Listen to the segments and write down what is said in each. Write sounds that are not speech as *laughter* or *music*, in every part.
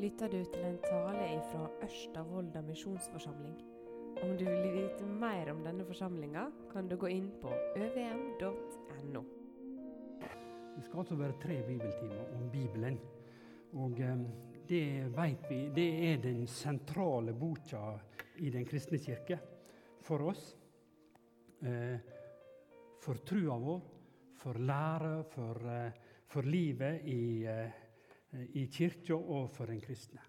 lytter du til en tale fra Ørsta misjonsforsamling. Om du vil vite mer om denne forsamlinga, kan du gå inn på øvm.no. Det skal altså være tre bibeltimer om Bibelen. Og eh, det vet vi, det er den sentrale boka i Den kristne kirke for oss. Eh, for trua vår, for lære, for, eh, for livet i, i kirka og for den kristne.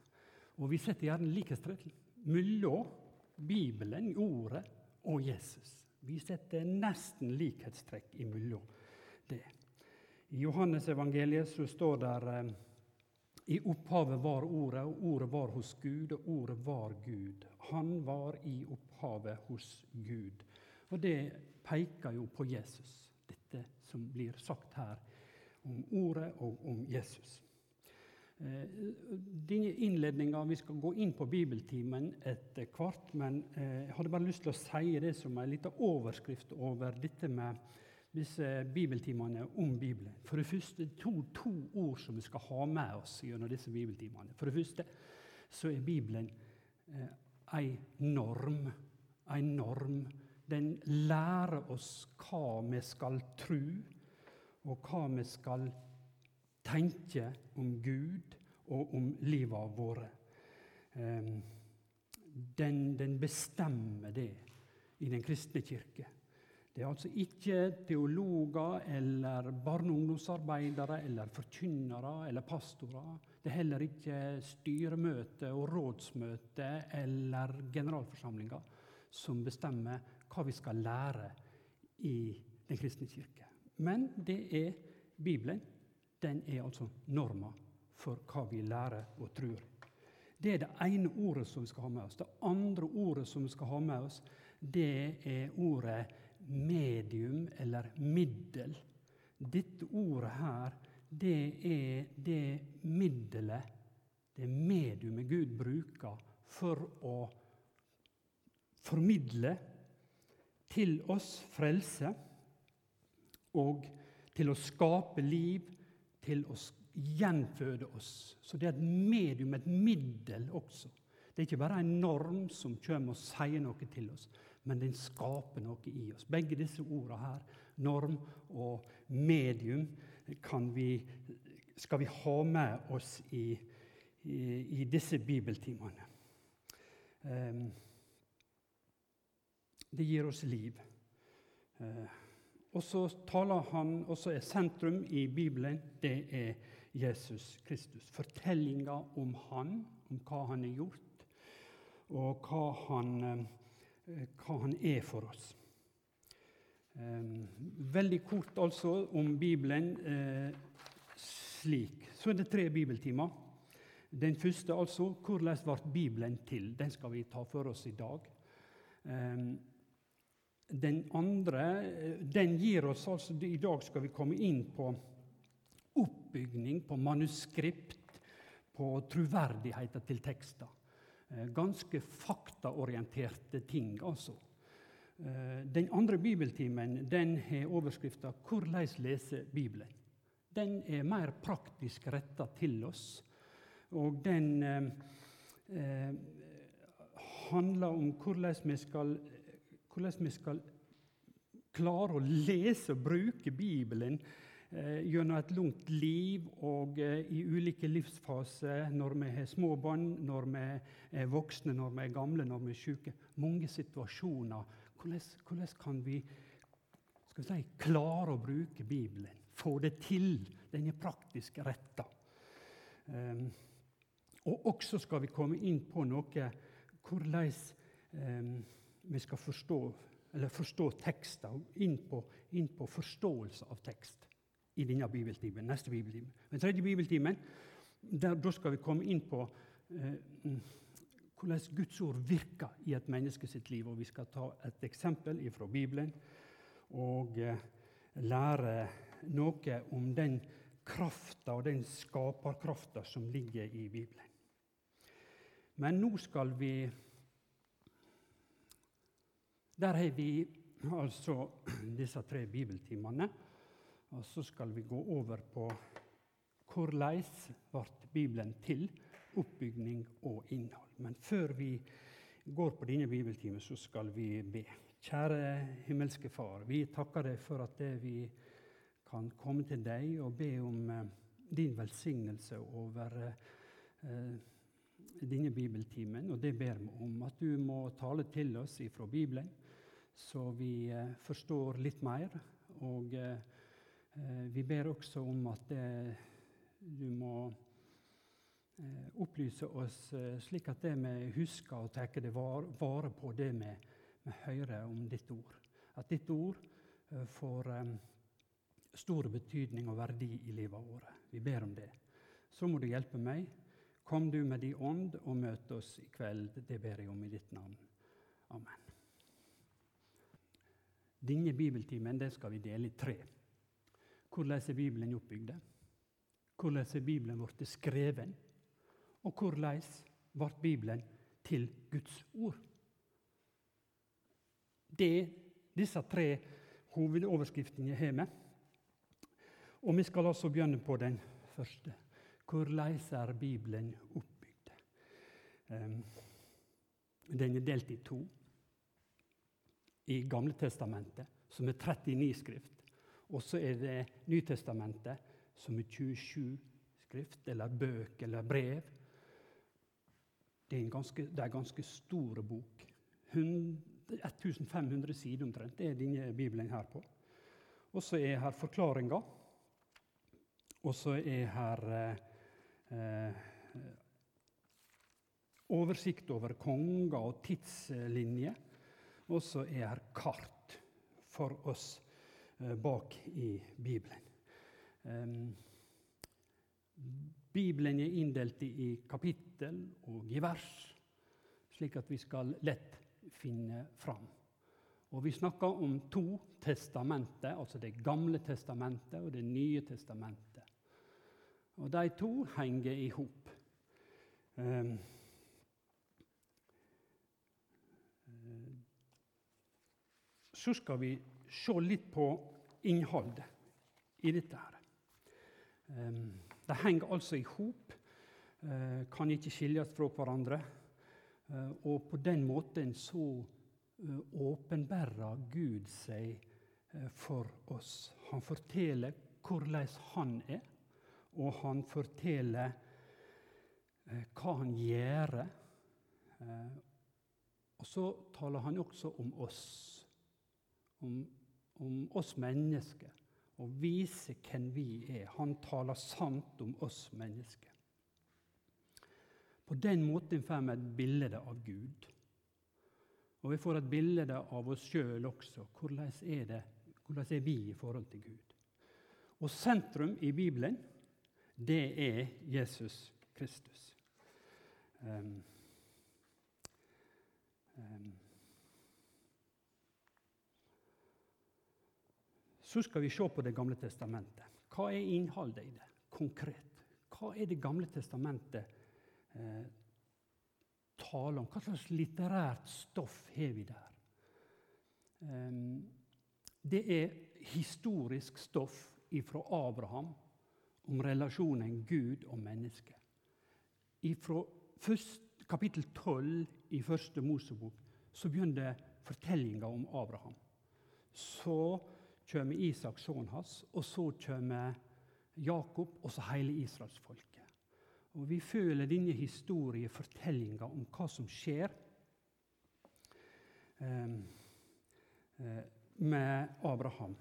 Og vi setter gjerne likhetstrekk mellom Bibelen, Ordet, og Jesus. Vi setter nesten likhetstrekk imellom det. I Johannesevangeliet så står det i opphavet var Ordet, og Ordet var hos Gud, og Ordet var Gud. Han var i opphavet hos Gud. Og det peker jo på Jesus, dette som blir sagt her om Ordet og om Jesus. Eh, denne innledninga Vi skal gå inn på bibeltimen etter hvert, men eh, jeg hadde bare lyst til å si det som en liten overskrift over dette med disse bibeltimene om Bibelen. For det første to, to ord som vi skal ha med oss gjennom disse bibeltimene. For det første så er Bibelen eh, ei norm. Ei norm. Den lærer oss hva vi skal tro, og hva vi skal tro tenker om Gud og om livet våre. Ehm, den, den, bestemmer det i Den kristne kirke. Det er altså ikke teologer eller barne- og ungdomsarbeidere eller forkynnere eller pastorer. Det er heller ikke styremøte og rådsmøte eller generalforsamlinger som bestemmer hva vi skal lære i Den kristne kirke. Men det er Bibelen den er altså norma for hva vi lærer og tror. Det er det ene ordet som vi skal ha med oss. Det andre ordet som vi skal ha med oss, det er ordet medium eller middel. Dette ordet her, det er det middelet, det mediumet Gud bruker for å formidle til oss frelse og til å skape liv til å gjenføde oss. Så det er et medium, et middel også. Det er ikke bare en norm som kommer og sier noe til oss, men den skaper noe i oss. Begge disse ordene her, norm og medium, vi, skal vi ha med oss i, i, i disse bibeltimene. Um, det gir oss liv. Uh, og så taler han, og så er sentrum i Bibelen det er Jesus Kristus. Fortellinga om han, om hva han har gjort, og hva han, eh, hva han er for oss. Veldig kort altså om Bibelen eh, slik. Så er det tre bibeltimer. Den første, altså, hvordan ble Bibelen til? Den skal vi ta for oss i dag. Den andre den gir oss altså I dag skal vi komme inn på oppbygning, på manuskript, på troverdigheten til tekster. Eh, ganske faktaorienterte ting, altså. Eh, den andre bibeltimen den har overskrifta 'Korleis lese Bibelen'. Den er mer praktisk retta til oss, og den eh, eh handler om hvordan vi skal hvordan vi skal klare å lese og bruke Bibelen eh, gjennom et langt liv og eh, i ulike livsfaser, når vi har små barn, når vi er voksne, når vi er gamle, når vi er syke. Mange situasjoner. Hvordan, hvordan kan vi vi si, klare å bruke Bibelen? Få det til. Den er praktisk retta. Um, og også skal vi komme inn på noe hvordan um, vi skal forstå, forstå tekster, inn på, inn på forståelse av tekst i denne bibeltimen, neste bibeltime. Den tredje bibeltimen der, da skal vi komme inn på eh, hvordan Guds ord virker i et menneske sitt liv. Og vi skal ta et eksempel fra Bibelen og eh, lære noe om den krafta og den skaperkrafta som ligger i Bibelen. Men nå skal vi der har vi altså disse tre bibeltimene. Og så skal vi gå over på hvordan ble Bibelen til? oppbygning og innhold. Men før vi går på denne bibeltimen, så skal vi be. Kjære himmelske Far, vi takker deg for at vi kan komme til deg og be om eh, din velsignelse over eh, denne bibeltimen. Og det ber vi om at du må tale til oss ifra Bibelen, så vi eh, forstår litt mer. Og eh, vi ber også om at eh, du må opplyse oss slik at det vi husker og tar vare på det vi, vi hører om ditt ord. At ditt ord får stor betydning og verdi i livet vårt. Vi ber om det. Så må du hjelpe meg Kom du med din ånd og møt oss i kveld. Det ber jeg om i ditt navn. Amen. Denne bibeltimen den skal vi dele i tre. Hvordan er Bibelen oppbygd? Hvordan er Bibelen blitt skreven? Og hvordan ble Bibelen til Guds ord? Det disse tre hovedoverskriftene har med. Og vi skal altså begynne på den første. Hvordan er Bibelen oppbygd? Den er delt i to. I Gamle testamentet, som er 39 skrift. Og så er det Nytestamentet, som er 27 skrift, eller bøk, eller brev. Det er en ganske, det er en ganske stor bok. 1500 sider omtrent. Det er denne Bibelen her på. Og så er her forklaringa. Og så er her eh, Eh, oversikt over konger og tidslinjer. Og så er det kart for oss eh, bak i Bibelen. Bibelen er inndelt i kapittel og i vers, slik at vi skal lett finne fram. Og Vi snakker om to testamenter, altså Det gamle testamentet og Det nye testamentet. Og de to henger i hop. Så skal vi se litt på innholdet i dette. her. Det henger altså i hop, uh, kan ikke skilles fra hverandre. Uh, og på den måten så uh, åpenbærer Gud seg for oss. Han forteller hvordan han er og han forteller eh, hva han gjør. Eh, og så taler han også om oss, om, om oss mennesker, og viser hvem vi er. Han taler sant om oss mennesker. På den måten får vi et bilde av Gud. Og vi får et bilde av oss sjøl også. Hvordan er, det, hvordan er vi i forhold til Gud? Og sentrum i Bibelen det er Jesus Kristus. Um, um, så skal vi se på Det gamle testamentet. Hva er innholdet i det konkret? Hva er Det gamle testamentet eh, taler om? Hva slags litterært stoff har vi der? Eh, det er historisk stoff fra Abraham om relasjonen Gud og menneske. Fra kapittel 12 i første Mosebok så begynner fortellinga om Abraham. Så kommer Isak, sønnen hans, og så kommer Jakob og så hele israelsfolket. Og Vi føler denne historiefortellinga om hva som skjer eh, eh med Abraham.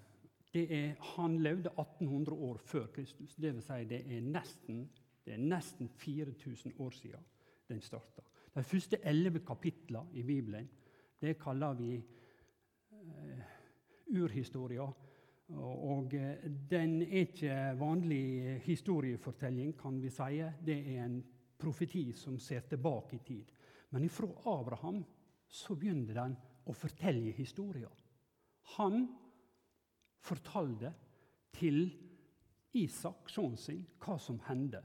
Er, han levde 1800 år før Kristus. Vil si det er nesten, det er nesten 4000 år siden den starta. De første elleve kapitlene i Bibelen det kaller vi urhistoria. Og, uh, den er ikke vanlig historiefortelling, kan vi si. Det er en profeti som ser tilbake i tid. Men ifra Abraham så begynner den å fortelle historier. Han fortalte til Isak, sønnen sin, hva som hendte.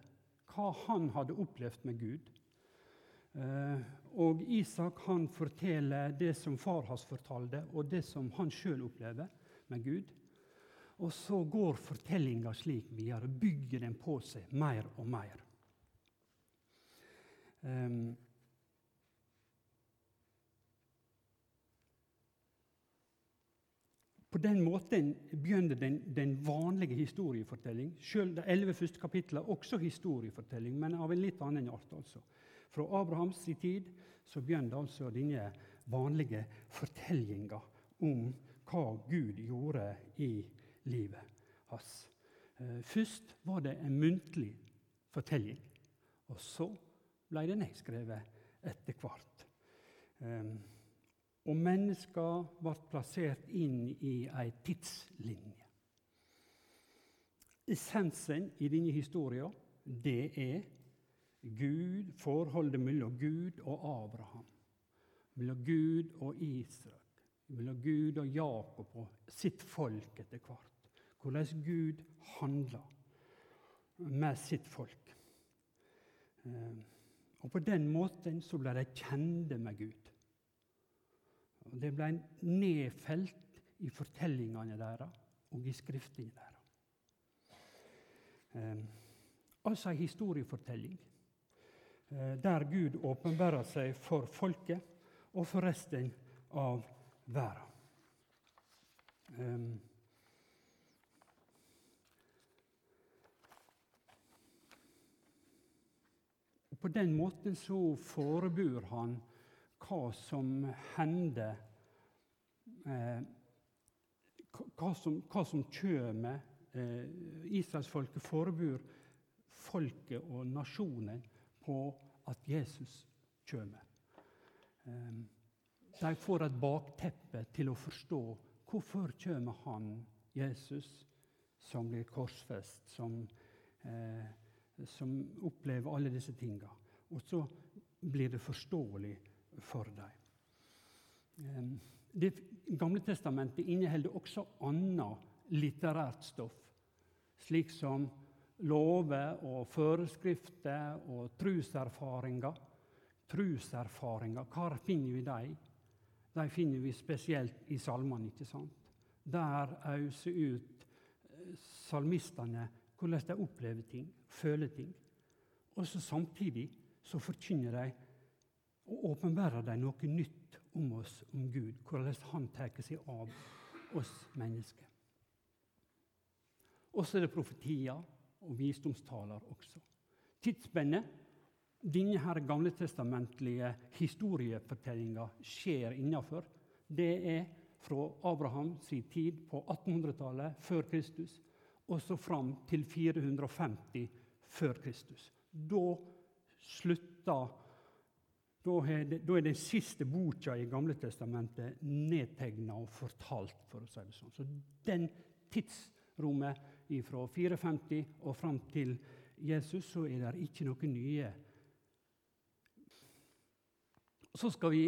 Hva han hadde opplevd med Gud. Eh, og Isak han forteller det som far hans fortalte, og det som han sjøl opplever med Gud. Og så går fortellinga slik videre, bygger den på seg mer og mer. Um, På den måten begynner den, den vanlige historiefortelling. Selv de elleve første kapitlene også historiefortelling, men av en litt annen art. altså. Fra Abrahams tid så begynner altså denne vanlige fortellinga om hva Gud gjorde i livet hans. Eh, først var det en muntlig fortelling, og så ble det nedskrevet etter hvert. Og mennesker ble plassert inn i ei tidslinje. Essensen i denne historien det er Gud, forholdet mellom Gud og Abraham. Mellom Gud og Israel. Mellom Gud og Jakob og sitt folk etter hvert. Hvordan Gud handler med sitt folk. Eh, og På den måten så ble de kjente med Gud. Og Det ble nedfelt i fortellingene deres og i skriftene deres. Eh, altså en historiefortelling der Gud åpenbærer seg for folket og for resten av verden. Eh, på den måten så forebur han hva som hender eh, hva, som, som kommer. Eh, Israelsfolket forebur folket og nasjonen på at Jesus kommer. Eh, de får et bakteppe til å forstå hvorfor kommer han, Jesus, som blir korsfest, som, eh, som opplever alle disse tinga. Og så blir det forståelig for dem. Det Gamle testamentet inneholder også annet litterært stoff, slik som lover og forskrifter og truserfaringer. Truserfaringer, hva finner vi dem? De finner vi spesielt i salmene. ikke sant? Der auser ut eh, salmistene hvordan de opplever ting, føler ting. Og så samtidig så forkynner de og åpenbærer de noe nytt om oss, om Gud, hvordan han tar seg av oss mennesker. Og så er det profetier og visdomstaler også. Tidsspennet denne her gamletestamentlige historiefortellinga skjer innafor, det er fra Abrahams tid på 1800-tallet før Kristus og så fram til 450 før Kristus. Da slutta da er, den siste boka i Gamle testamentet nedtegna og fortalt. for å si det sånn. Så den tidsrommet fra 54 og fram til Jesus, så er det ikke noe nye. Så skal vi,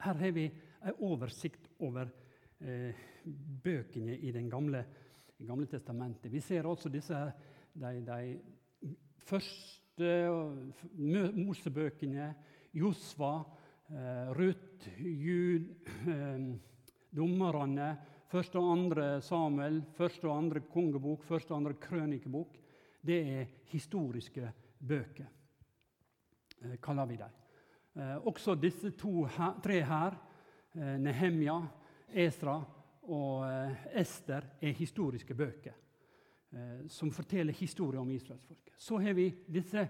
Her har vi en oversikt over eh, bøkene i den gamle, det gamle testamentet. Vi ser altså disse de, de første Mosebøkene Josva, eh, Ruth, Jud, eh, dommerne, første og andre Samuel, første og andre kongebok, første og andre krønikebok. Det er historiske bøker, eh, kaller vi dem. Også disse to, tre her, Nehemja, Esra og Ester, er historiske bøker som forteller historier om israelsfolket. Så har vi disse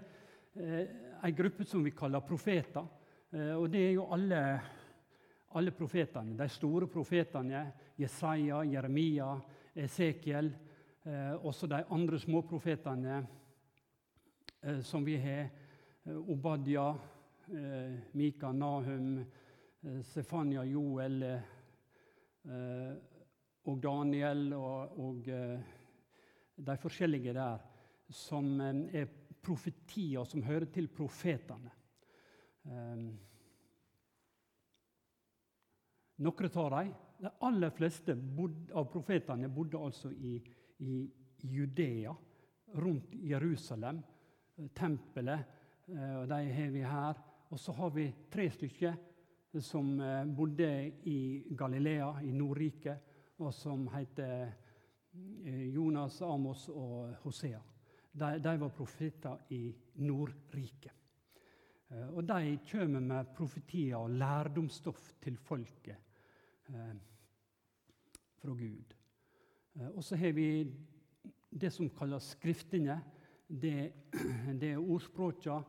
ei gruppe som vi kaller profeter. Eh, og det er jo alle, alle profetene. De store profetene. Jesaja, Jeremia, Esekiel. Eh, også de andre småprofetene eh, som vi har. Eh, Obadia, eh, Mika, Nahum, eh, Stefania, Joel og Daniel og, og de forskjellige der som er profetier som hører til profetene. Noen av dem, de aller fleste av profetene bodde altså i, i Judea, rundt Jerusalem, eh, tempelet. Eh, og De har vi her. Og så har vi tre stykker som eh, bodde i Galilea, i Nordriket, og som heter Jonas, Amos og Hosea. De, de var profeter i Nordriket. Og de kommer med profetier og lærdomsstoff til folket fra Gud. Eh, og så har vi det som kalles skriftene. Det, *clears throat* det er ordspråka,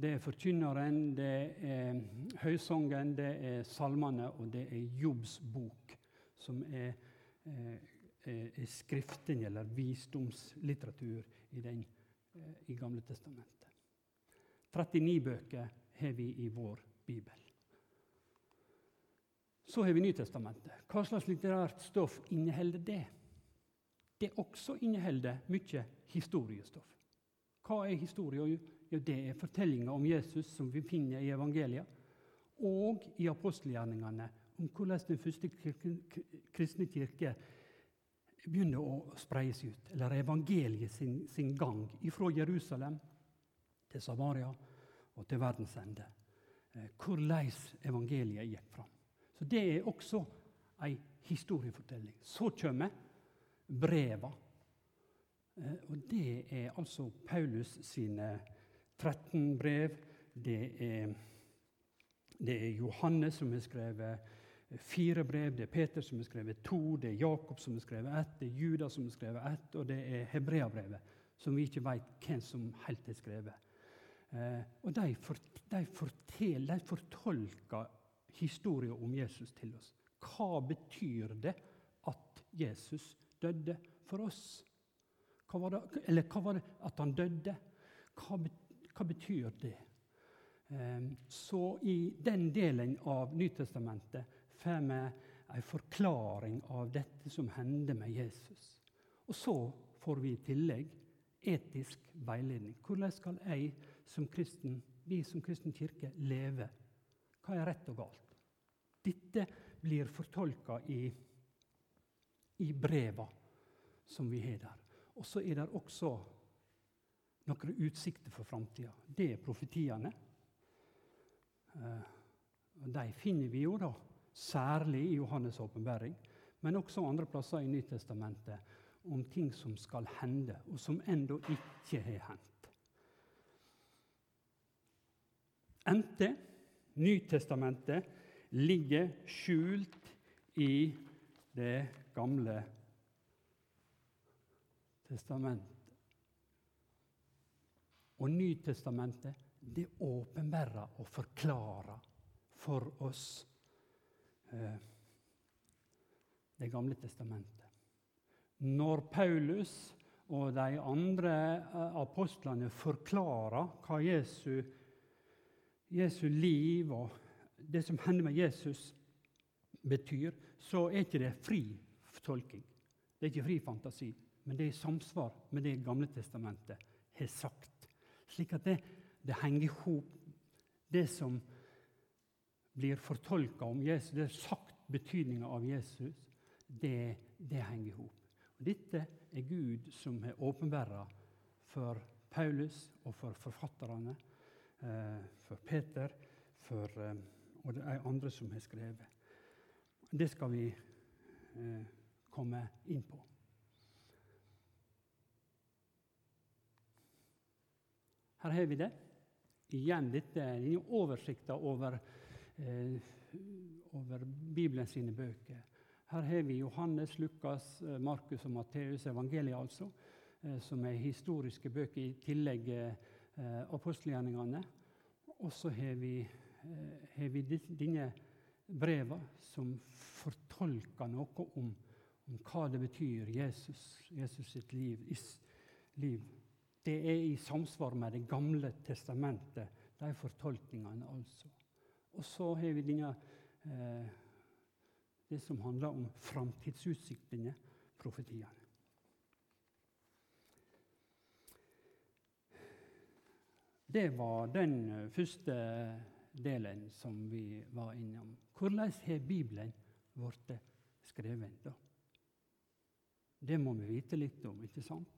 det er forkynneren, det er høysangen, det er salmene, og det er Jobbs bok, som er, er, er skriftene, eller visdomslitteratur, i, den, i Gamle testamentet. 39 bøker har vi i vår bibel. Så har vi Nytestamentet. Hva slags litterært stoff inneholder det? Det også inneholder mye historiestoff. Hva er historie? Jo, det er fortellinger om Jesus som vi finner i evangeliet, og i apostelgjerningene om hvordan den første kristne kirke begynner å spreies ut. Eller evangeliet sin, sin gang fra Jerusalem til Samaria og til verdens ende. Eh, hvordan evangeliet gikk fram. Så Det er også ei historiefortelling. Så kommer breva. Eh, og det er altså Paulus sine 13 brev. Det er, det er Johannes som har skrevet fire brev. Det er Peter som har skrevet to. Det er Jakob som har skrevet ett. Det er Judas som har skrevet ett. Og det er Hebreabrevet, som vi ikke vet hvem som helt har skrevet. Eh, og de, for, de, fortel, de fortolker historien om Jesus til oss. Hva betyr det at Jesus døde for oss? Hva var det, eller hva var det at han døde? Hva, hva betyr det? Eh, så i den delen av Nytestamentet får vi en forklaring av dette som hendte med Jesus. Og så får vi i tillegg etisk veiledning. Hvordan skal jeg som kristen, vi som kristen kirke leve? Hva er rett og galt? Dette blir fortolka i, i breva som vi har der. Og så er det også noen utsikter for framtida. Det er profetiene. Eh, de finner vi jo da særlig i Johannes' åpenbaring, men også andre plasser i Nytestamentet om ting som skal hende, og som ennå ikke har hendt. NT, Nytestamentet, ligger skjult i Det gamle testamentet. Og Nytestamentet det åpenbærer og forklarer for oss eh, Det gamle testamentet. Når Paulus og de andre eh, apostlene forklarer hva Jesu, Jesu liv og det som hender med Jesus, betyr, så er ikke det fri tolking. Det er ikke fri fantasi, men det er i samsvar med det Gamle testamentet har sagt. Slik at det, det henger i hop, det som blir fortolka om Jesus, det er sagt betydninga av Jesus, det, det henger i hop. Dette er Gud som har åpenbæra for Paulus og for forfatterne, for Peter for, eh, og er andre som har skrevet. Det skal vi eh, komme inn på. Her har vi det. Igjen dette er oversikta over, over Bibelen sine bøker. Her har vi Johannes, Lukas, eh, Markus og Matteus, evangeliet altså, eh, som er historiske bøker i tillegg eh, apostelgjerningene. Og så har vi, har vi denne breva som fortolker noe om, om, hva det betyr, Jesus, Jesus sitt liv, liv. Det er i samsvar med Det gamle testamentet, de fortolkningene altså. Og så har vi denne eh, det som handler om framtidsutsiktene, profetiene. Det var den første delen som vi var innom. Hvordan har Bibelen blitt skrevet? da? Det må vi vite litt om, ikke sant?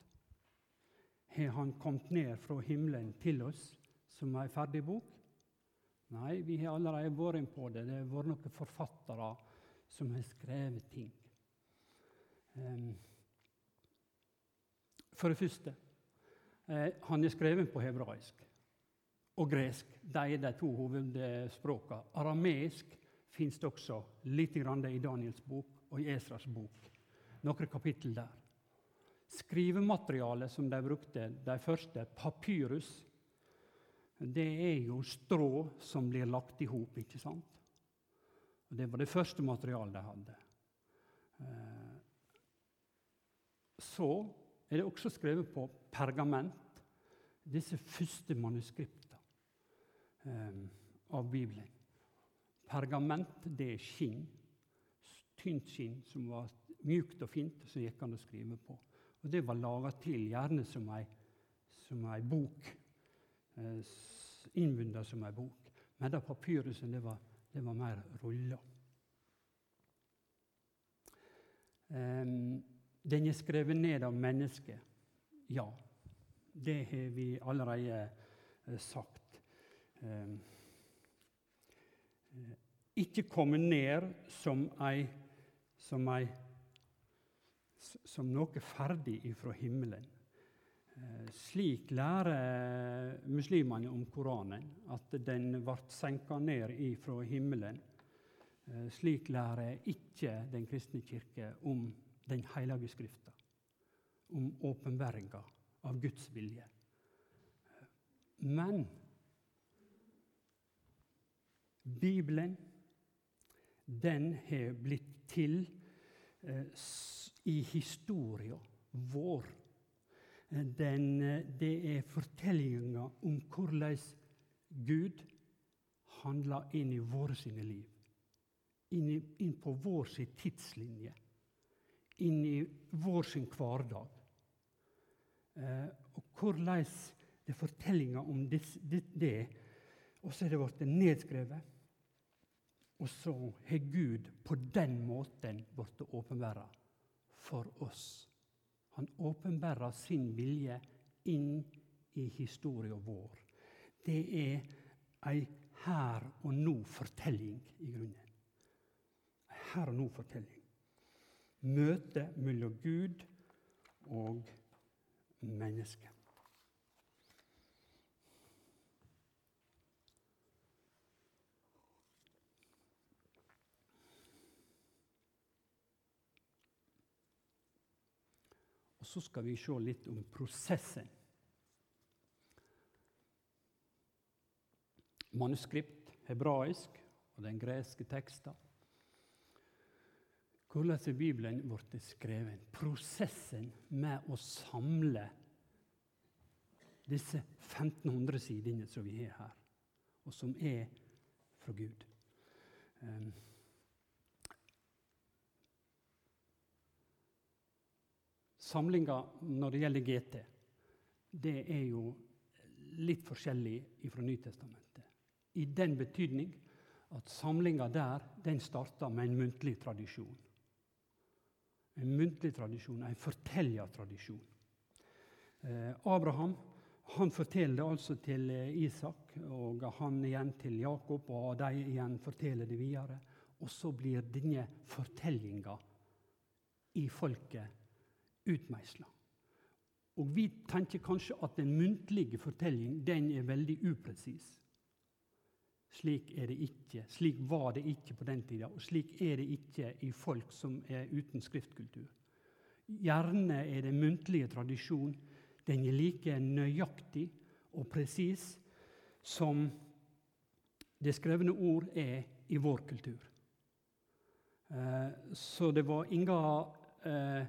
Har Han kommet ned fra himmelen til oss som ei ferdig bok? Nei, vi har allerede vært inn på det. Det har vært noen forfattere som har skrevet ting. Um, for det første eh, han er skrevet på hebraisk. Og gresk de er de to hovedspråkene. Arameisk fins det også litt i Daniels bok og i Esras bok. Noen kapittel der. Skrivematerialet som de brukte, de første, papyrus, det er jo strå som blir lagt i hop, ikke sant? Det var det første materialet de hadde. Eh, så er det også skrevet på pergament, disse første manuskriptene eh, av Bibelen. Pergament det er skinn, tynt skinn som var mjukt og fint, som gikk an å skrive på. Og Det var laga til gjerne som ei, som ei bok. Eh, som ei bok. Men da papyrusen det var, det var mer rulla. Um, den er skrevet ned av mennesker. Ja, det har vi allerede uh, sagt. Um, uh, ikke komme ned som, ei, som, ei, som noe ferdig ifra himmelen. Uh, slik lærer muslimene om Koranen, at den ble senka ned ifra himmelen Eh, slik lærer ikke Den kristne kirke om Den hellige Skrifta, om åpenbæringa av Guds vilje. Men Bibelen, den har blitt til eh, i historia vår. Den, det er fortellinga om hvordan Gud handler inn i våre sine liv inn, i, inn på vår sin tidslinje, inn i vår sin hverdag. Eh, og hvordan det er fortellinga om det, det, det og så er det blitt nedskrevet. Og så har Gud på den måten blitt åpenbæra for oss. Han åpenbærer sin vilje inn i historien vår. Det er ei her og nå-fortelling i grunnen her og nå-fortelling. Møtet mellom Gud og mennesket. Så skal vi se litt om prosessen. Manuskript, hebraisk og den greske teksten. Hvordan er Bibelen blitt skrevet? Prosessen med å samle disse 1500 sidene som vi har her, og som er fra Gud. Um, Samlinga når det gjelder GT, det er jo litt forskjellig fra Nytestamentet. I den betydning at samlinga der den starta med en muntlig tradisjon. En muntlig tradisjon, en fortellertradisjon. Eh, Abraham han forteller altså til eh, Isak, og han igjen til Jakob, og de igjen forteller det videre. Og så blir denne fortellinga i folket utmeisla. Og vi tenker kanskje at den muntlige fortelling den er veldig upresis. Slik er det ikke. Slik var det ikke på den tida, og slik er det ikke i folk som er uten skriftkultur. Gjerne er den muntlige tradisjon. Den er like nøyaktig og presis som det skrevne ord er i vår kultur. Eh, så det var ingen eh,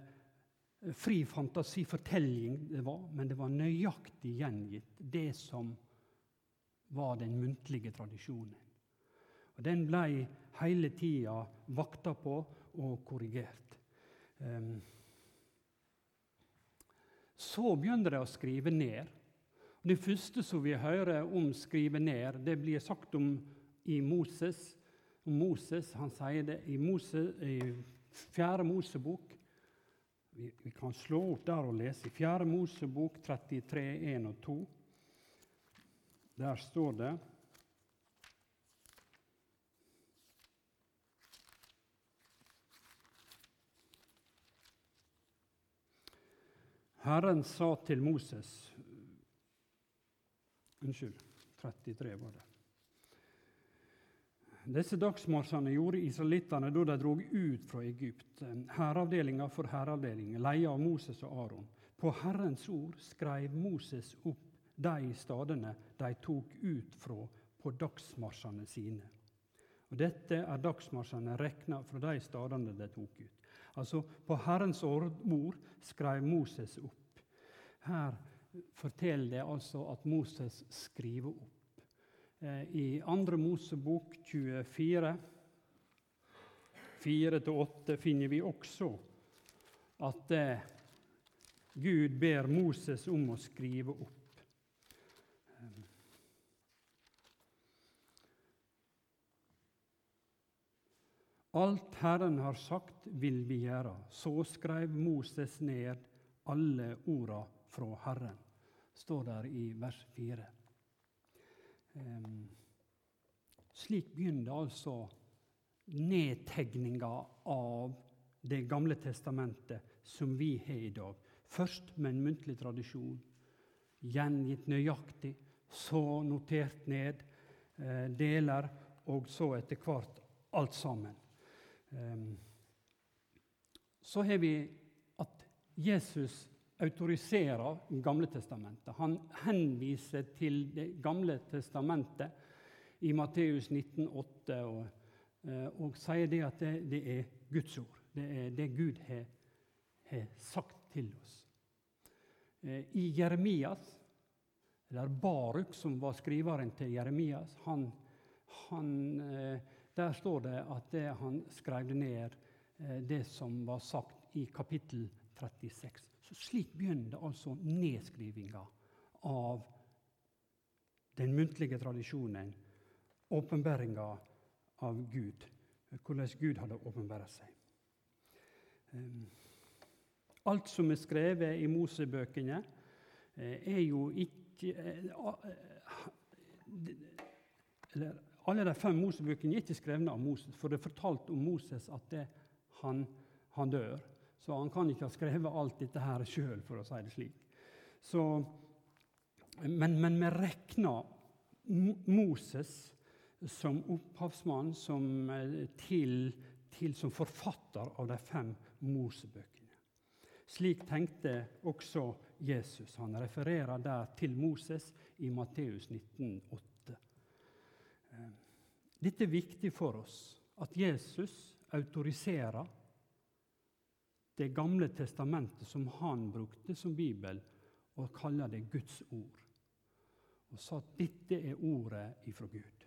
fri fantasifortelling, det var, men det var nøyaktig gjengitt, det som var den muntlige tradisjonen. Og Den ble hele tida vakta på og korrigert. Um, så begynner de å skrive ned. Det første som vi hører om skrive ned, det blir sagt om i Moses. Moses han sier det i, Mose, i Fjerde Mosebok. Vi, vi, kan slå opp der og lese. I Fjerde Mosebok 33, 1 og 2. Der står det Herren sa til Moses Unnskyld. 33 var det. Disse dagsmarsjene gjorde israelittene da de drog ut fra Egypt. Hæravdelinga for hæravdeling, leia av Moses og Aron. På Herrens ord skrev Moses opp de stadene de tok ut fra på dagsmarsjene sine. Og Dette er dagsmarsjene regna fra de stadene de tok ut. Altså, På Herrens ord skrev Moses opp. Her forteller det altså at Moses skriver opp. Eh, I andre Mosebok 24, 4-8, finner vi også at eh, Gud ber Moses om å skrive opp. Alt Herren har sagt, vil vi gjøre. Så skrev Moses ned alle orda fra Herren, står der i vers 4. Um, slik begynner altså nedtegninga av Det gamle testamentet som vi har i dag. Først med en muntlig tradisjon, gjengitt nøyaktig, så notert ned eh, deler, og så etter hvert alt sammen. Um, så har vi at Jesus autoriserer Gamle testamentet. Han henviser til Det gamle testamentet i Matteus 19,8 og, eh, og sier det at det, det, er Guds ord. Det er det Gud har, har sagt til oss. Eh, I Jeremias, eller Baruk, som var skriveren til Jeremias, han, han, eh, der står det at det, han skrev ned det som var sagt i kapittel 36. Så slik begynner altså nedskrivinga av den muntlige tradisjonen, åpenbæringa av Gud, hvordan Gud hadde åpenbæra seg. Ehm, alt som er skrevet i Mosebøkene, eh, er jo ikke eh, eller, Alle de fem Mosebøkene er ikke skrevet av Moses, for det er fortalt om Moses at det, han, han dør. Så han kan ikke ha skrevet alt dette her sjøl, for å si det slik. Så, men, men vi regner Moses som opphavsmann som, eh, til, til, som forfatter av de fem Mosebøkene. Slik tenkte også Jesus. Han refererer der til Moses i Matteus 19,8. Eh, dette er viktig for oss, at Jesus autoriserer Det gamle testamentet som han brukte som bibel, og kaller det Guds ord. Og sa at dette er ordet ifra Gud.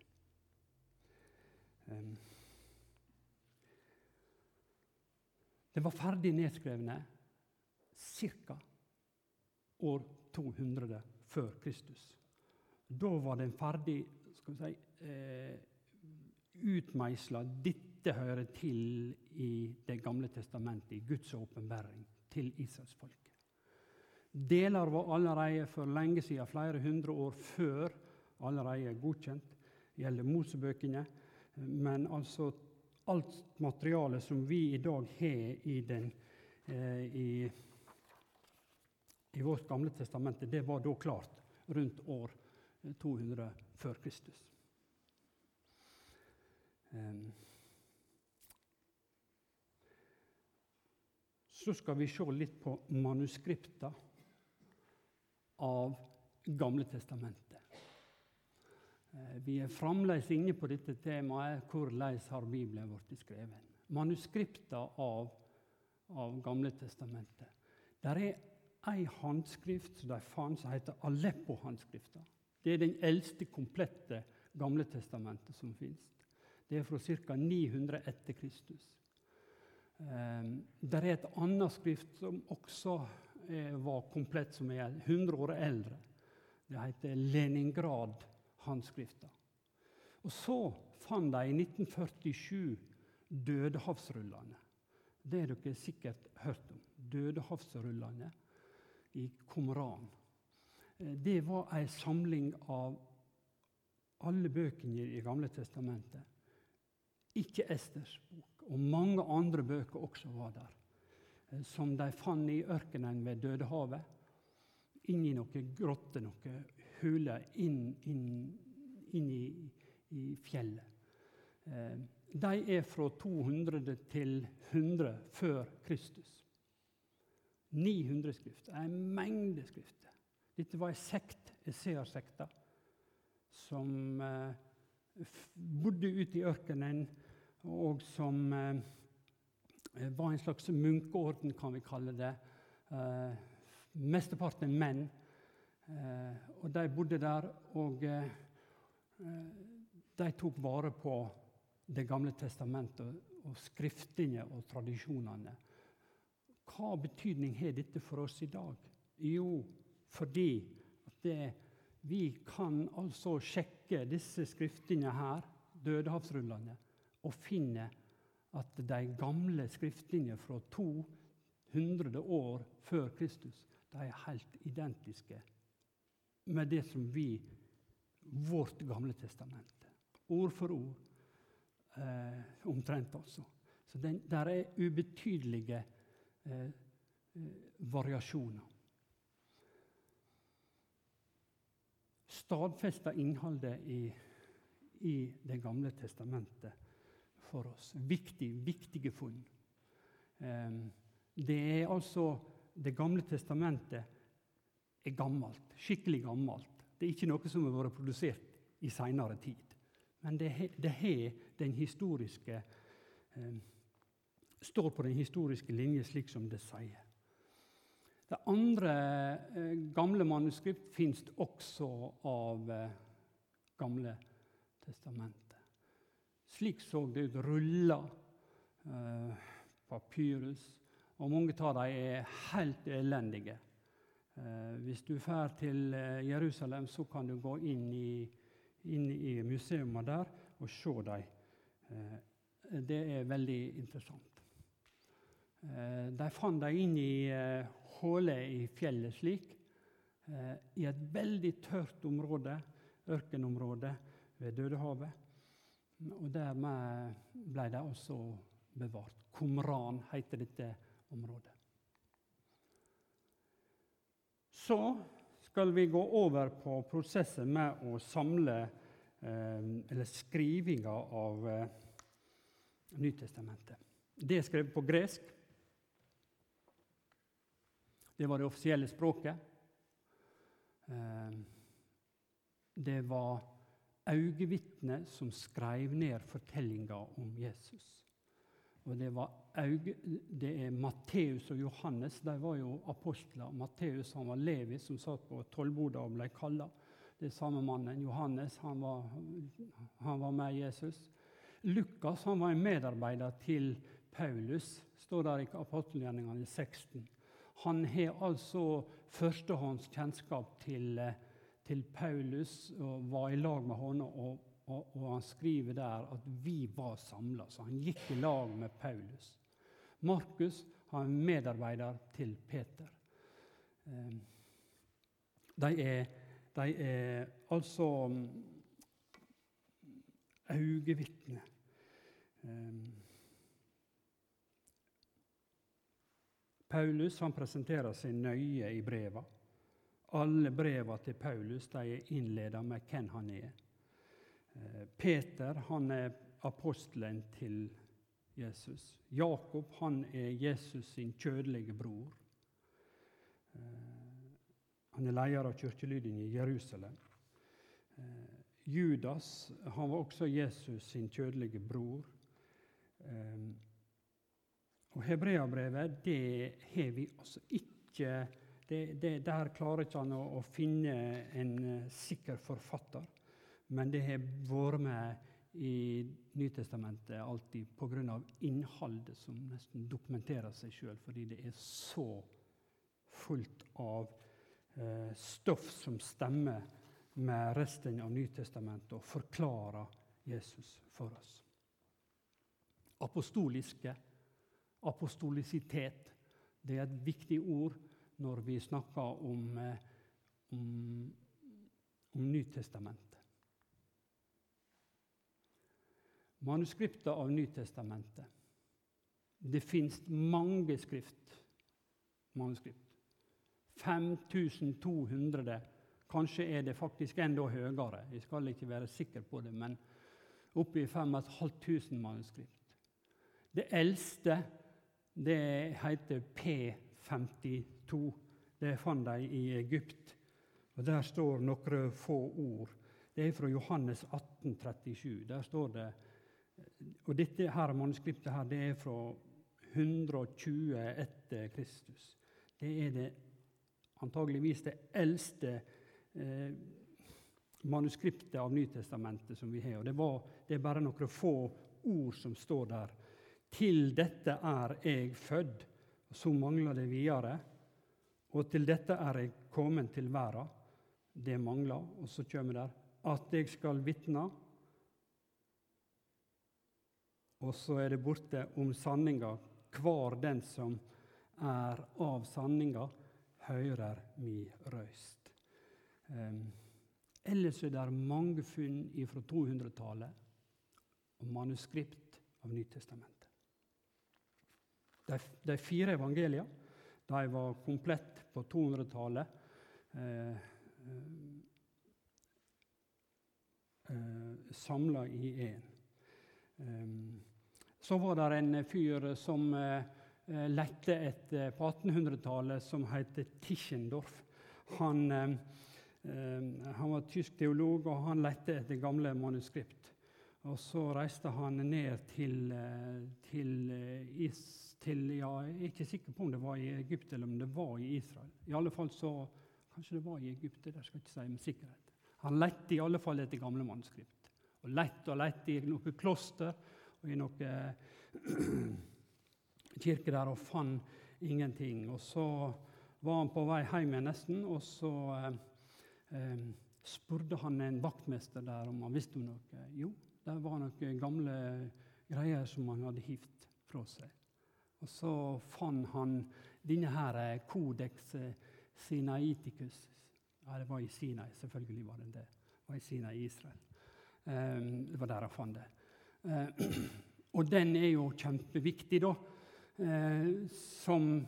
Det var ferdig nedskrevne ca. år 200 før Kristus. Da var den ferdig skal vi si, eh, utmeisla. Hører til i Det gamle testamentet, i Guds åpenbaring til israelsfolket. Deler var allerede for lenge siden, flere hundre år før, allerede godkjent. Det gjelder Mosebøkene. Men altså alt materialet som vi i dag har i, den, eh, i, i vårt gamle testamente, det var da klart rundt år 200 før Kristus. Så skal vi se litt på manuskripta av Gamle testamentet. Eh, vi er fremdeles inne på dette temaet hvordan har Bibelen blitt skrevet. Manuskripta av, av Gamle testamentet. Der er ei håndskrift som de fant, som heter Aleppo-håndskrifta. Det er den eldste komplette Gamle testamentet som fins. Det er fra ca. 900 etter Kristus. Um, det er et annet skrift som også eh, var komplett, som er 100 år eldre. Det heter Leningrad-håndskrifta. Og så fant de i 1947 Dødehavsrullene. Det har dere sikkert hørt om. Dødehavsrullene i Komran. Eh, det var ei samling av alle bøkene i gamle testamentet ikke Esters bok. Og mange andre bøker også var der, eh, som de fant i ørkenen ved Dødehavet. Inn i noen grotter, noen huler, inn, inn inn i, i fjellet. Eh, de er fra 200 til 100 før Kristus. 900 skrifter. En mengde skrifter. Dette var ei sekt, Esea-sekta, som eh, bodde ute i ørkenen, og som eh, var en slags munkeorden, kan vi kalle det. Eh, mesteparten menn. Eh, og de bodde der, og de tok vare på Det gamle testamentet og skriftene og tradisjonene. Hva betydning har dette for oss i dag? Jo, fordi det, vi kan altså sjekke disse skriftene her, dødehavsrullene, og finne at de gamle skriftlinjene fra 200 år før Kristus de er helt identiske med det som vi Vårt Gamle testamente. Ord for ord. Eh, omtrent, altså. Så den, der er ubetydelige eh, eh variasjoner. Stadfesta innholdet i, i Det gamle testamentet for oss. Viktig, viktige funn. Eh, det er altså Det gamle testamentet er gammelt. Skikkelig gammelt. Det er ikke noe som har vært produsert i seinere tid. Men det har den historiske eh, står på den historiske linje, slik som det sier. Det andre eh, gamle manuskript fins også av eh, Gamle testamentet. Slik så det ut. Rulla eh, papyrus. Og mange av dem er helt elendige. Eh, hvis du drar til eh, Jerusalem, så kan du gå inn i, inn i museene der og se dem. Eh, det er veldig interessant. De fant dem inn i huller i fjellet slik, i et veldig tørt område, ørkenområde ved Dødehavet. Og Dermed ble de også bevart. Kumran heter dette området. Så skal vi gå over på prosessen med å samle eh, Eller skrivinga av eh, Nytestamentet. Det er skrevet på gresk. Det var det offisielle språket. Eh, det var øyevitner som skrev ned fortellinga om Jesus. Og det, det er Matteus og Johannes. De var jo apostler. Matteus var Levi, som satt på tollboda og ble kalla. Det er samme mannen. Johannes han var, han var med Jesus. Lukas han var en medarbeider til Paulus, står der i apostelgjerningene 16. Han har altså førstehånds kjennskap til, til Paulus og var i lag med ham og og, og, han skriver der at vi var samla, så han gikk i lag med Paulus. Markus har en medarbeider til Peter. Ehm, de er, de er altså øyevitner. Ehm, Paulus han presenterer seg nøye i breva. Alle breva til Paulus de er innleda med hvem han er. Eh, Peter han er apostelen til Jesus. Jakob han er Jesus sin kjødelige bror. Eh, han er leder av kirkelyden i Jerusalem. Eh, Judas han var også Jesus sin kjødelige bror. Og Hebreabrevet det har vi altså ikke det, det, Der klarer ikke han å, å finne en sikker forfatter. Men det har vært med i Nytestamentet alltid pga. innholdet som nesten dokumenterer seg sjøl, fordi det er så fullt av eh, stoff som stemmer med resten av Nytestamentet og forklarer Jesus for oss. Apostoliske, apostolisitet, det er et viktig ord når vi snakker om, eh, om, om Nytestamentet. Manuskriptet av Nytestamentet. Det fins mange skrift, manuskript. 5200 Kanskje er det faktisk enda høyere. Jeg skal ikke være sikker på det, men oppe i 5500 manuskript. Det eldste det heter P52. Det fant de i Egypt. Og Der står noen få ord. Det er fra Johannes 18, 37. Der står det Og dette her manuskriptet her, det er fra 120 etter Kristus. Det er det antageligvis det eldste eh, manuskriptet av Nytestamentet som vi har. Og det, var, det er bare noen få ord som står der. Til dette er jeg født. Så mangler det videre. Og til dette er jeg kommet til verden. Det mangler. Og så kommer det at jeg skal vitne. Og så er det borte om sanninga. Hver den som er av sanninga, hører mi røyst. Um, ellers er det mange funn fra 200-tallet og manuskript av Nytestamentet. De, de fire evangelia de var komplett på 200-tallet. Eh, eh, Samla i én. Eh, så var det en fyr som eh, eh lette etter på 1800-tallet, som het Tischendorf. Han, eh, eh, han, var tysk teolog, og han lette etter gamle manuskript. Og så reiste han ned til, til, is, til ja, Jeg er ikke sikker på om det var i Egypt eller om det var i Israel. I alle fall så, Kanskje det var i Egypt, det skal jeg ikke si med sikkerhet. Han lette i alle fall etter gamle manuskript. Og lette og lette i noe kloster og i noe *clears throat* kirke der og fant ingenting. Og så var han på vei hjem igjen nesten, og så eh, eh, spurte han en vaktmester der om han visste om noe. Jo, det var noen gamle greier som han hadde hivd fra seg. Og så fant han denne her eh, eh, Sinaiticus. Ja, det var i Sinai, selvfølgelig var det det. Det var i Sinai i Israel. Um, det var der han fant det. Uh, *clears throat* og den er jo kjempeviktig, da. Som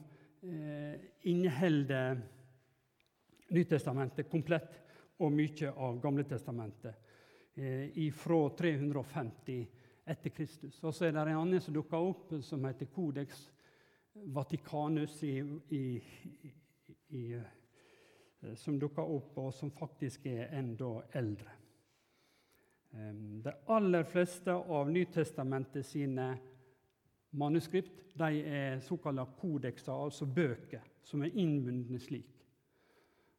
inneholder Nytestamentet komplett og mye av Gamletestamentet eh, fra 350 etter Kristus. Og så er det en annen som dukker opp, som heter Codex Vaticanus, i, i, i, som dukker opp, og som faktisk er enda eldre. De aller fleste av Nytestamentet sine manuskript de er såkalte kodekser, altså bøker, som er innbundne slik.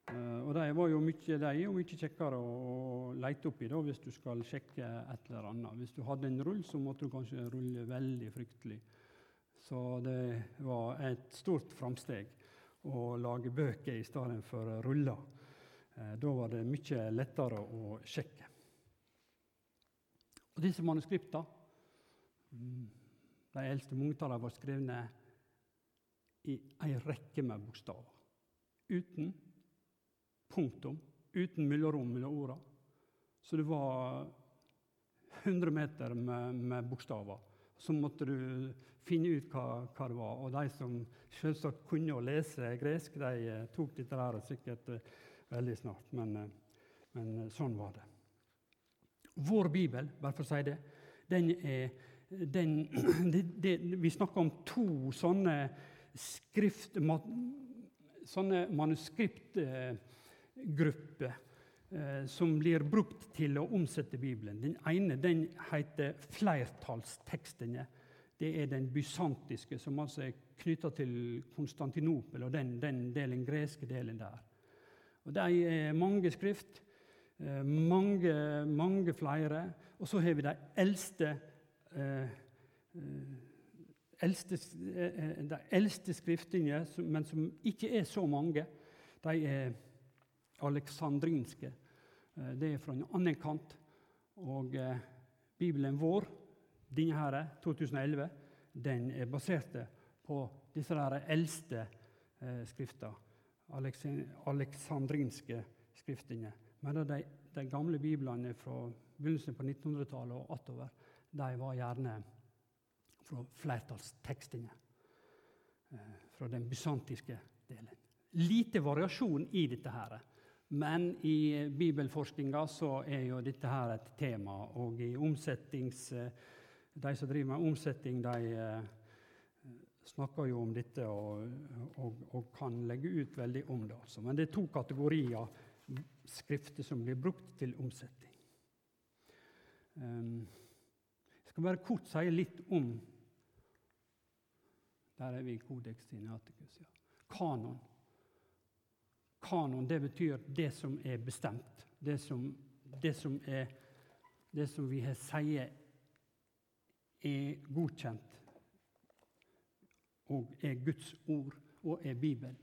Eh, og De var jo mye, de jo mye kjekkere å lete opp i da, hvis du skal sjekke et eller annet. Hvis du hadde en rull, så måtte du kanskje rulle veldig fryktelig. Så det var et stort framsteg å lage bøker i stedet for ruller. Eh, da var det mye lettere å sjekke. Og disse manuskriptene, mm, de eldste mange var skrevet i ei rekke med bokstaver. Uten punktum, uten mellomrom mellom orda. Så det var 100 meter med, med, bokstaver. Så måtte du finne ut hva, hva, det var. Og de som selvsagt kunne å lese gresk, de eh, tok dette der sikkert uh, veldig snart. Men, uh, men sånn var det. Vår bibel, bare for å si det, den er den, *clears throat* det, det, Vi snakker om to sånne skrift... sånne manuskript... eh, som blir brukt til å omsette Bibelen. Den ene den heter flertallstekstene. Det er den bysantiske, som altså er knytta til Konstantinopel og den, den delen, greske delen der. Og De er mange skrift. Eh, mange, mange flere. Og så har vi de eldste, eh, eh eldste De eldste skriftene, men som ikke er så mange. De er aleksandrinske. Det er fra en annen kant. Og Bibelen vår, denne her, 2011, den er basert på disse der eldste eh, skriftene. Aleksandrinske skriftene. Men de, de gamle biblene fra begynnelsen på 1900-tallet og attover, de var gjerne fra flertallstekstene. Eh, fra den bysantiske delen. Lite variasjon i dette her. Men i bibelforskninga så er jo dette her et tema, og i omsettings... De som driver med omsetning, de eh, snakker jo om dette og, og, og kan legge ut veldig om det. Altså. Men det er to kategorier skrifter som blir brukt til omsetning. Um, jeg skal bare kort si litt om Der er vi i Codex Sinaiticus. Ja. Kanon. Kanon det betyr det som er bestemt. Det som, det som, er, det som vi har sier er godkjent og er Guds ord og er Bibelen.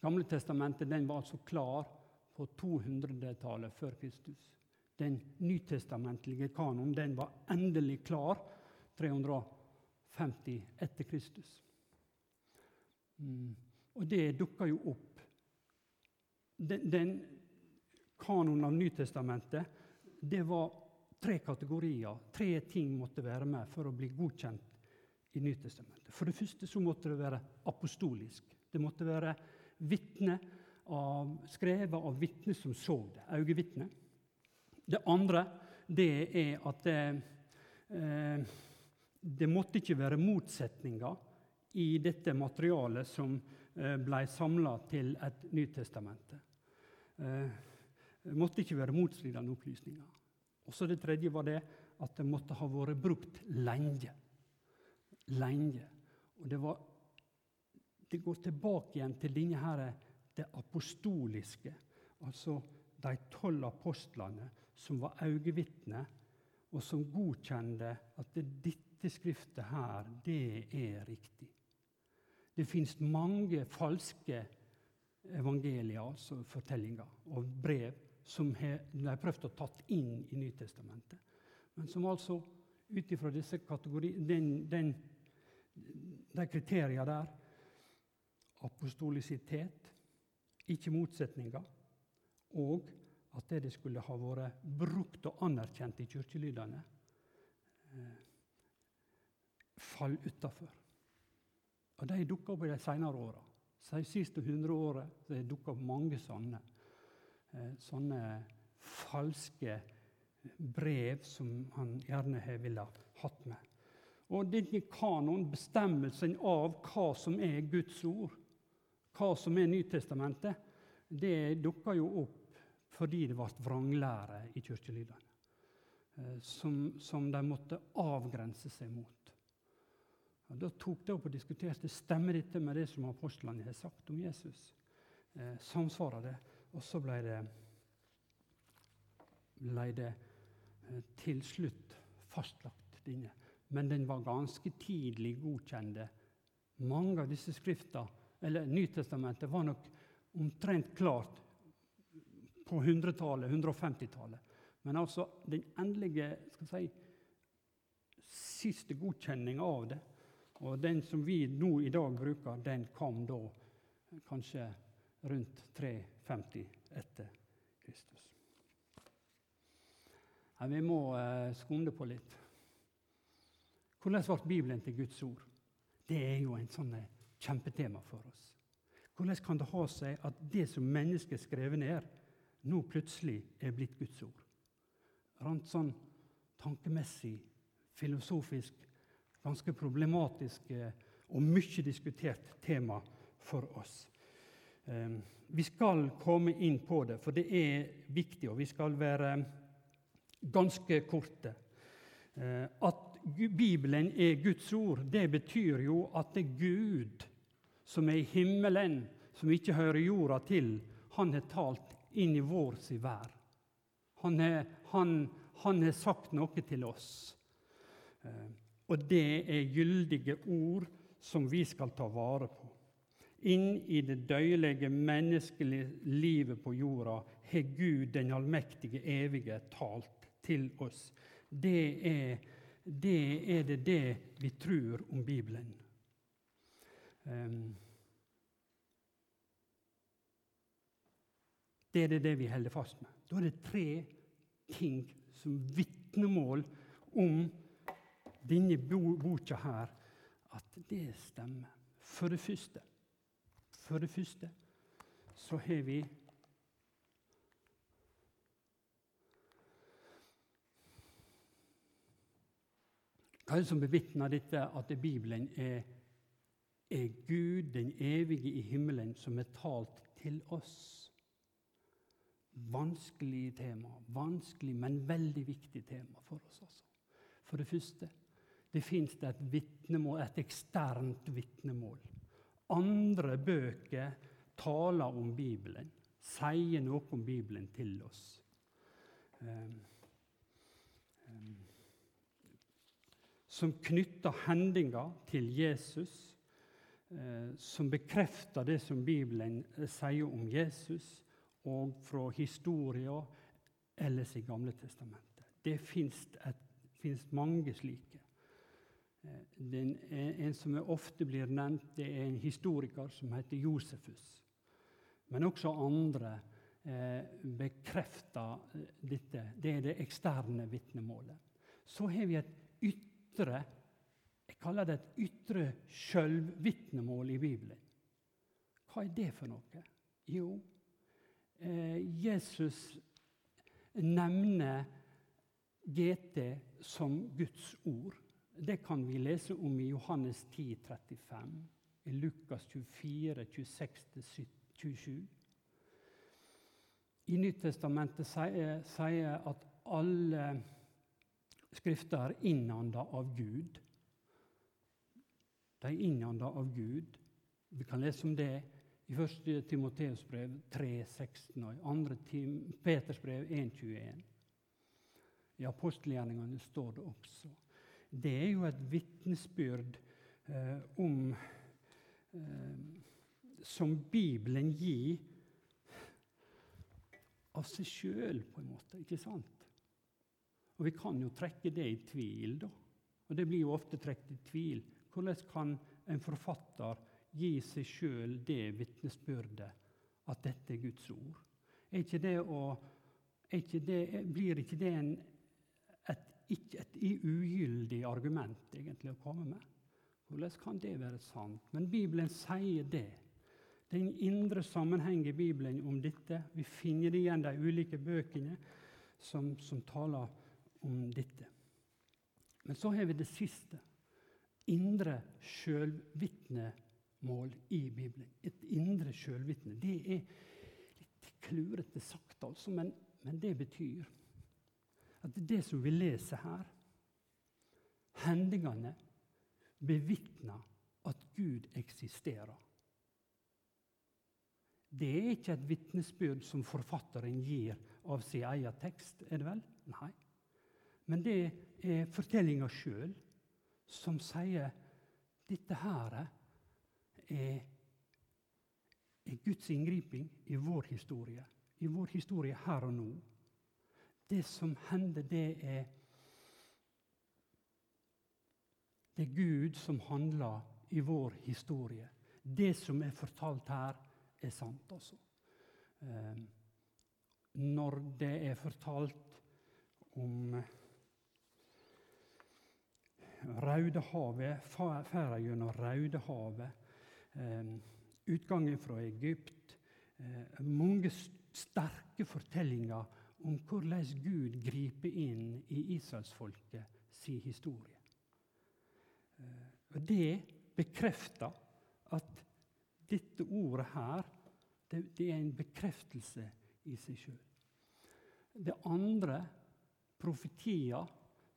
Gamle testamentet den var altså klar på 200-tallet før Kristus. Den nytestamentlige kanon den var endelig klar 350 etter Kristus. Mm. Og det dukka jo opp. Den, den kanonen av Nytestamentet det var tre kategorier. Tre ting måtte være med for å bli godkjent i Nytestamentet. For det første så måtte det være apostolisk. Det måtte være vitne av, skrevet av vitner som så det. Øyevitne. Det andre det er at det, eh, det måtte ikke være motsetninger i dette materialet som eh, ble samla til et Nytestamente. Eh, det måtte ikke være motstridende opplysninger. Og så Det tredje var det at det måtte ha vært brukt lenge. Lenge. Og det, var, det går tilbake igjen til denne her, det apostoliske. Altså de tolv apostlene som var øyevitner, og som godkjente at dette skriftet her, det er riktig. Det fins mange falske evangelier, altså fortellinger, og brev som de har prøvd å tatt inn i Nytestamentet. Men som altså ut ifra disse den, de kriteriene der Apostolisitet, ikke motsetninger, og at det skulle ha vært brukt og anerkjent i kirkelydene, eh, fall utafor. Og de dukker opp i de seinere åra. De siste hundre åra har det dukka opp mange sånne. Eh, sånne falske brev som han gjerne har ville hatt med. Og denne kanoen, bestemmelsen av hva som er Guds ord, hva som er Nytestamentet, det dukka jo opp fordi det ble vranglære i kirkelydene. Eh, som, som, de måtte avgrense seg mot. Og da tok de opp og diskuterte stemmer dette med det som apostlene har sagt om Jesus. Eh, samsvarer det? Og så ble det, ble det eh, til slutt fastlagt, denne. Men den var ganske tidlig godkjent. Mange av disse skriftene, eller Nytestamentet, var nok omtrent klart på 100-tallet, 150-tallet. Men altså den endelige skal si, siste godkjenninga av det, og den som vi nå i dag bruker, den kom da kanskje rundt 350 etter Kristus. Ja, vi må eh, skunde på litt. Hvordan ble Bibelen til Guds ord? Det er jo en sånn eh, kjempetema for oss. Hvordan kan det ha seg at det som mennesket skrev ned, nå plutselig er blitt Guds ord? Rent sånn tankemessig, filosofisk, ganske problematisk og mye diskutert tema for oss. Ehm, vi skal komme inn på det, for det er viktig, og vi skal være ganske korte. Ehm, at Bibelen er Guds ord, det betyr jo at det er Gud som er i himmelen, som ikke hører jorda til, han har talt inn i vår si vær. Han har, han, han har sagt noe til oss. Ehm, og det er gyldige ord som vi skal ta vare på inn i det døyelige menneskelige livet på jorda har Gud den allmektige, evige talt til oss. Det er det, er det, det vi tror om Bibelen. Um, det er det, det vi holder fast med. Da er det tre ting som vitnemål om denne boka her, at det stemmer. For det første, for det første så har vi Hva er det som bevitner dette, at Bibelen er, er Gud, den evige i himmelen, som er talt til oss? Vanskelig tema, vanskelig, men veldig viktig tema for oss. Også. For det første det fins et vitnemål, et eksternt vitnemål. Andre bøker taler om Bibelen, sier noe om Bibelen til oss. Um, um, som knytter hendinger til Jesus, uh, som bekrefter det som Bibelen uh, sier om Jesus, og fra historia ellers i Gamle testamentet. Det fins mange slike. Eh, den, en som ofte blir nevnt, det er en historiker som heter Josefus. Men også andre eh, bekrefter eh, dette. Det er det eksterne vitnemålet. Så har vi et ytre jeg kaller det et ytre sjølvvitnemål i Bibelen. Hva er det for noe? Jo, eh, Jesus nevner GT som Guds ord. Det kan vi lese om i Johannes 10, 35, i Lukas 24, 26-27. I Nyttestamentet sier, at alle skrifter er innanda av Gud. De er innanda av Gud. Vi kan lese om det i 1. Timoteus brev 3,16 og i 2. Peters brev 1,21. I apostelgjerningene står det også det er jo et vitnesbyrd eh, om eh, Som Bibelen gir av seg sjøl, på en måte. Ikke sant? Og vi kan jo trekke det i tvil, da. Og det blir jo ofte trukket i tvil. Hvordan kan en forfatter gi seg sjøl det vitnesbyrdet at dette er Guds ord? Er ikke det å, er ikke det, blir ikke det en ikke et ugyldig argument egentlig å komme med. Hvordan kan det være sant? Men Bibelen sier det. Det er en indre sammenheng i Bibelen om dette. Vi finner det igjen de ulike bøkene som, som taler om dette. Men så har vi det siste. Indre sjølvitnemål i Bibelen. Et indre sjølvitne. Det er litt klurete sagt, altså, men, men det betyr at det som vi leser her, hendingene, bevitner at Gud eksisterer. Det er ikke et vitnesbyrd som forfatteren gir av sin egen tekst, er det vel? Nei. Men det er fortellinga sjøl som sier dette her er, er Guds inngriping i vår historie. I vår historie her og nå. Det som hender, det er Det er Gud som handler i vår historie. Det som er fortalt her, er sant, altså. Når det er fortalt om Raudehavet, ferda gjennom Raudehavet, ehm, utgangen fra Egypt eh, Mange sterke fortellinger om hvordan Gud griper inn i israelsfolket si historie. Eh, Det bekrefter at dette ordet her det, det er en bekreftelse i seg sjøl. Det andre, profetier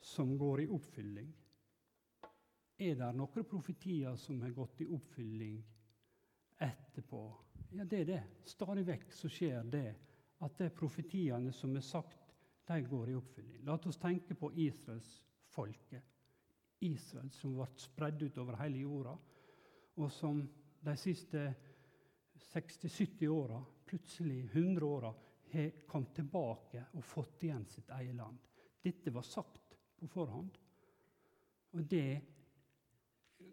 som går i oppfylling. Er det noen profetier som har gått i oppfylling etterpå? Ja, det er det. Stadig vekk så skjer det at de profetiene som er sagt, de går i oppfylling. La oss tenke på Israels folke. Israel som ble spredd ut over hele jorda, og som de siste 60-70 åra, plutselig 100 åra, har kommet tilbake og fått igjen sitt eget land. Dette var sagt på forhånd, og det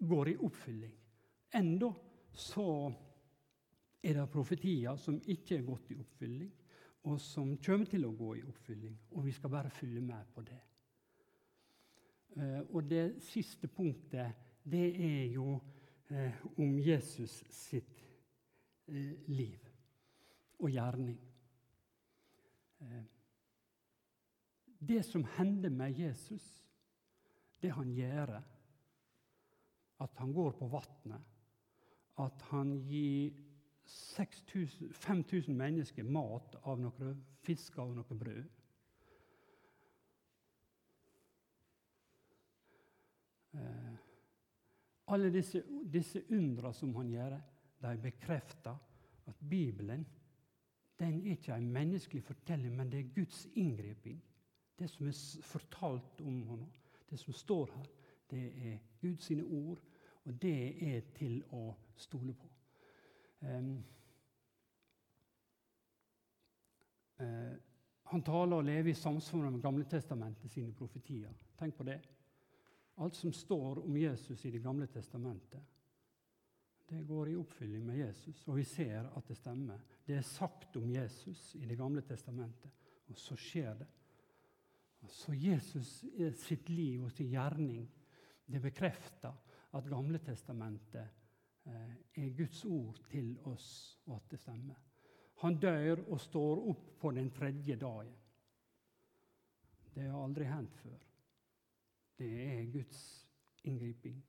går i oppfylling. Enda så er det profetier som ikke er gått i oppfylling og som kommer til å gå i oppfylling. Og vi skal bare følge med på det. Eh, og det siste punktet, det er jo eh, om Jesus sitt eh, liv og gjerning. Det som hender med Jesus, det han gjør, at han går på vannet, at han gir 5000 mennesker mat av noe fisk og noe brød. Eh, alle disse, disse undra som han gjør, de bekrefter at Bibelen den er ikke en menneskelig fortelling, men det er Guds inngreping. Det som er fortalt om henne, det som står her, det er Guds ord, og det er til å stole på. Um, uh, han taler og lever i samsvar med Gamle testamentet sine profetier. Tenk på det. Alt som står om Jesus i Det gamle testamentet, det går i oppfylling med Jesus, og vi ser at det stemmer. Det er sagt om Jesus i Det gamle testamentet, og så skjer det. Så Jesus sitt liv og sin gjerning det bekrefter at Gamle testamentet er Guds ord til oss, og at det stemmer. Han dør og står opp på den tredje dagen. Det har aldri hendt før. Det er Guds inngriping.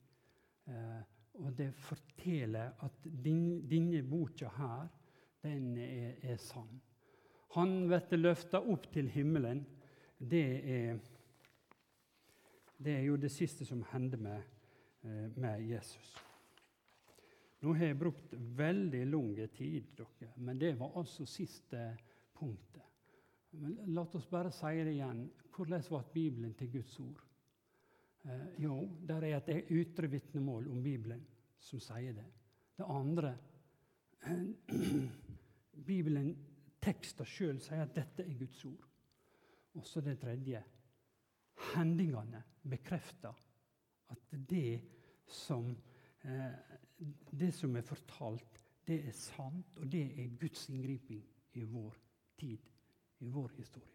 Eh, og det forteller at din, denne boka her, den er, er sann. Han blir løfta opp til himmelen. Det er, det er jo det siste som hender med, eh, med Jesus. Nå har jeg brukt veldig lang tid, dere, men det var altså siste punktet. Men la oss bare si det igjen. Hvordan ble Bibelen til Guds ord? Eh, jo, det er et ytre vitnemål om Bibelen som sier det. Det andre *clears throat* Bibelen, teksten sjøl, sier at dette er Guds ord. Og så det tredje hendingene bekrefter at det som, eh, det som er fortalt, det er sant, og det er Guds inngriping i vår tid, i vår historie.